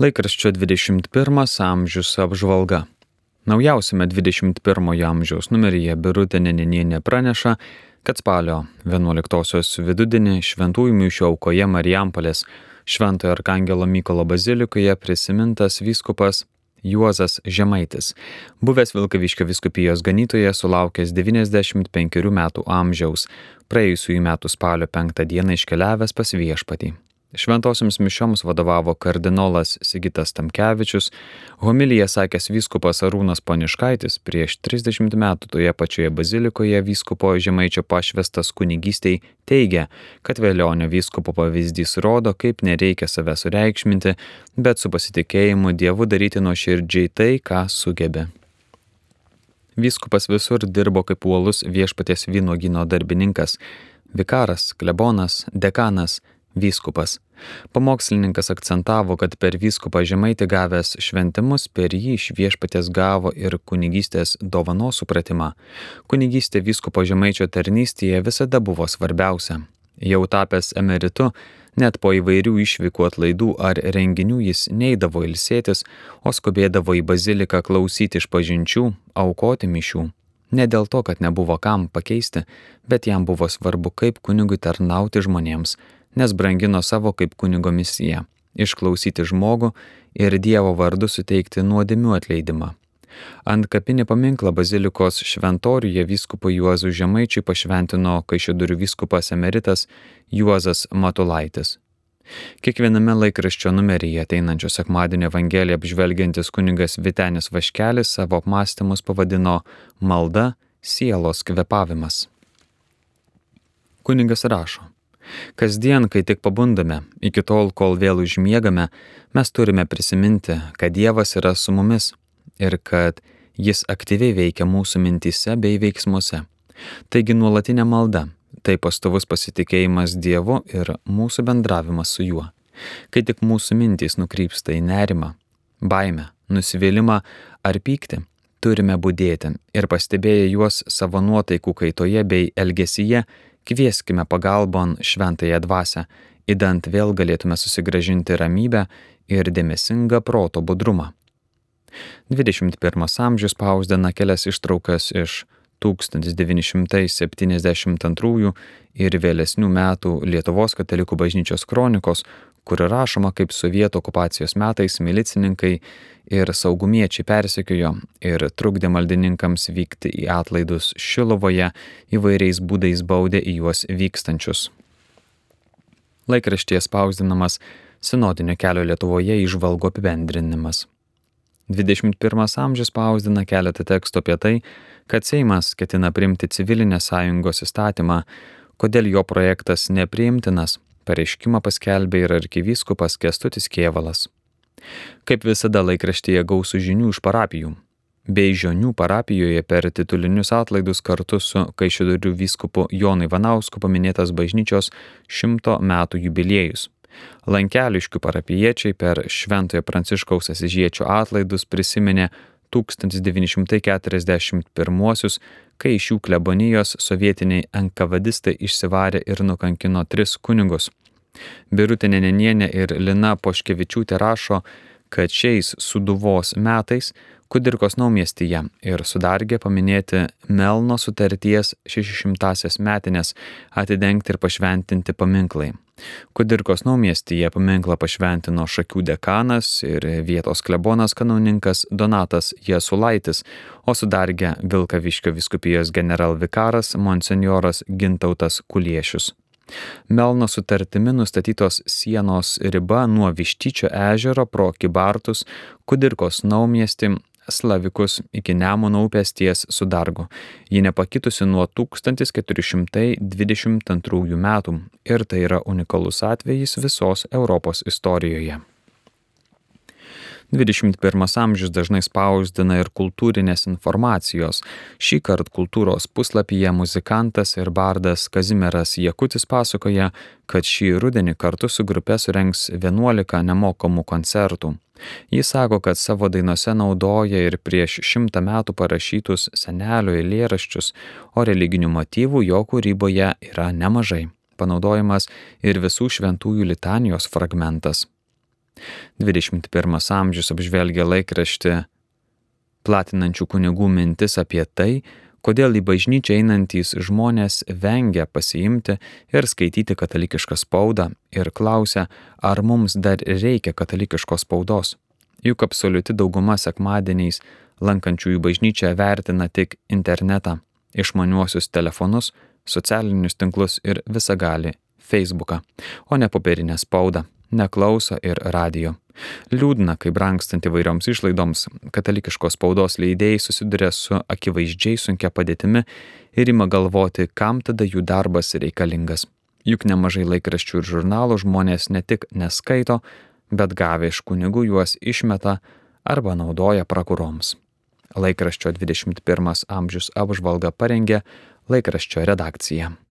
Laikraščio 21 amžius apžvalga. Naujausiame 21 amžiaus numeryje Birutė Neninienė praneša, kad spalio 11-osios vidudienį šventųjų mišių aukoje Marijampolės Šventojo Arkangelo Mykolo bazilikoje prisimintas vyskupas Juozas Žemaitis, buvęs Vilkaviškio viskupijos ganytoje sulaukęs 95 metų amžiaus, praėjusiųjų metų spalio 5 dieną iškeliavęs pas viešpatį. Šventosioms mišioms vadovavo kardinolas Sigitas Tamkevičius, homiliją sakęs vyskupas Arūnas Poniškaitis prieš 30 metų toje pačioje bazilikoje vyskupo Žemaičio pašvestas kunigystiai teigia, kad vėlionio vyskupo pavyzdys rodo, kaip nereikia save sureikšminti, bet su pasitikėjimu Dievu daryti nuo širdžiai tai, ką sugebė. Vyskupas visur dirbo kaip uolus viešpaties vynogino darbininkas, vikaras, klebonas, dekanas, Vyskupas. Pamokslininkas akcentavo, kad per vyskupą žemaitį gavęs šventimus per jį iš viešpatės gavo ir kunigystės dovano supratimą. Kunigystė vyskupo žemaičio tarnystėje visada buvo svarbiausia. Jau tapęs emeritu, net po įvairių išvykų atlaidų ar renginių jis neidavo ilsėtis, o skubėdavo į baziliką klausyti iš pažinčių, aukoti mišių. Ne dėl to, kad nebuvo kam pakeisti, bet jam buvo svarbu, kaip kunigui tarnauti žmonėms nes brangino savo kaip kunigo misiją - išklausyti žmogų ir Dievo vardu suteikti nuodėmių atleidimą. Ant kapinį paminklą bazilikos šventoriuje vyskupui Juozų Žemaičiui pašventino Kaišėdurių vyskupas emeritas Juozas Matulaitis. Kiekviename laikraščio numeryje ateinančio sekmadienio Evangeliją apžvelgiantis kunigas Vitenis Vaškelis savo apmąstymus pavadino Malda - sielos kvepavimas. Kunigas rašo. Kasdien, kai tik pabundame, iki tol, kol vėl užmiegame, mes turime prisiminti, kad Dievas yra su mumis ir kad Jis aktyviai veikia mūsų mintise bei veiksmuose. Taigi nuolatinė malda - tai pastovus pasitikėjimas Dievu ir mūsų bendravimas su Juo. Kai tik mūsų mintys nukrypsta į nerimą, baimę, nusivylimą ar pyktį, turime būdėti ir pastebėję juos savo nuotaikų kaitoje bei elgesyje, Kvieskime pagalbon šventąją dvasę, įdant vėl galėtume susigražinti ramybę ir dėmesingą proto budrumą. 21 amžius spausdina kelias ištraukas iš 1972 ir vėlesnių metų Lietuvos katalikų bažnyčios kronikos, kur rašoma, kaip sovietų okupacijos metais milicininkai ir saugumiečiai persekiojo ir trukdė maldininkams vykti į atlaidus Šilovoje, įvairiais būdais baudė į juos vykstančius. Laikraštyje spausdinamas Sinodinio kelio Lietuvoje išvalgo apibendrinimas. 21 amžius spausdina keletą tekstų apie tai, kad Seimas ketina priimti civilinės sąjungos įstatymą, kodėl jo projektas nepriimtinas, pareiškimą paskelbė ir arkivyskupas Kestutis Kievalas. Kaip visada laikraštyje gausų žinių iš parapijų. Bei Žionių parapijoje per titulinius atlaidus kartu su Kaišidorių vyskupu Jonai Vanausku paminėtas bažnyčios šimto metų jubiliejus. Lankeliškių parapiečiai per Šventojo Pranciškaus Asižiečio atlaidus prisiminė 1941, kai iš jų klebonijos sovietiniai enkavadistai išsivarė ir nukankino tris kunigus. Birutė Nenenienė ir Lina Poškevičiūtė rašo, kad šiais suduvos metais Kudirkos naumiestyje ir Sudargė paminėti Melno sutarties 600-asias metinės atidengti ir pašventinti paminklai. Kudirkos naumiestyje paminklą pašventino Šakių dekanas ir vietos klebonas kanauninkas Donatas Jesulaitis, o Sudargė Vilkaviškio viskupijos generalvikaras monsenjoras Gintautas Kuliešius. Melno sutartimi nustatytos sienos riba nuo Vištyčio ežero pro Kibartus, Kudirkos naumiestį, Slavikus iki Nemuno upės ties Sudargo. Ji nepakitusi nuo 1422 metų ir tai yra unikalus atvejis visos Europos istorijoje. 21 amžius dažnai spausdina ir kultūrinės informacijos. Šį kartą kultūros puslapyje muzikantas ir bardas Kazimieras Jakutis pasakoja, kad šį rudenį kartu su grupe surengs 11 nemokamų koncertų. Jis sako, kad savo dainose naudoja ir prieš šimtą metų parašytus senelio eilėraščius, o religinių motyvų jo kūryboje yra nemažai. Panaudojamas ir visų šventųjų litanijos fragmentas. 21 amžius apžvelgia laikraštį platinančių kunigų mintis apie tai, kodėl į bažnyčią einantys žmonės vengia pasiimti ir skaityti katalikišką spaudą ir klausia, ar mums dar reikia katalikiškos spaudos. Juk absoliuti dauguma sekmadieniais lankančiųjų bažnyčią vertina tik internetą, išmaniuosius telefonus, socialinius tinklus ir visagali Facebooką, o ne popierinę spaudą, neklauso ir radio. Liūdna, kai brangstant įvairioms išlaidoms, katalikiškos spaudos leidėjai susiduria su akivaizdžiai sunkia padėtimi ir ima galvoti, kam tada jų darbas reikalingas. Juk nemažai laikraščių ir žurnalų žmonės ne tik neskaito, bet gavę iš kunigų juos išmeta arba naudoja prakuroms. Laikraščio 21 amžius apžvalga parengė laikraščio redakcija.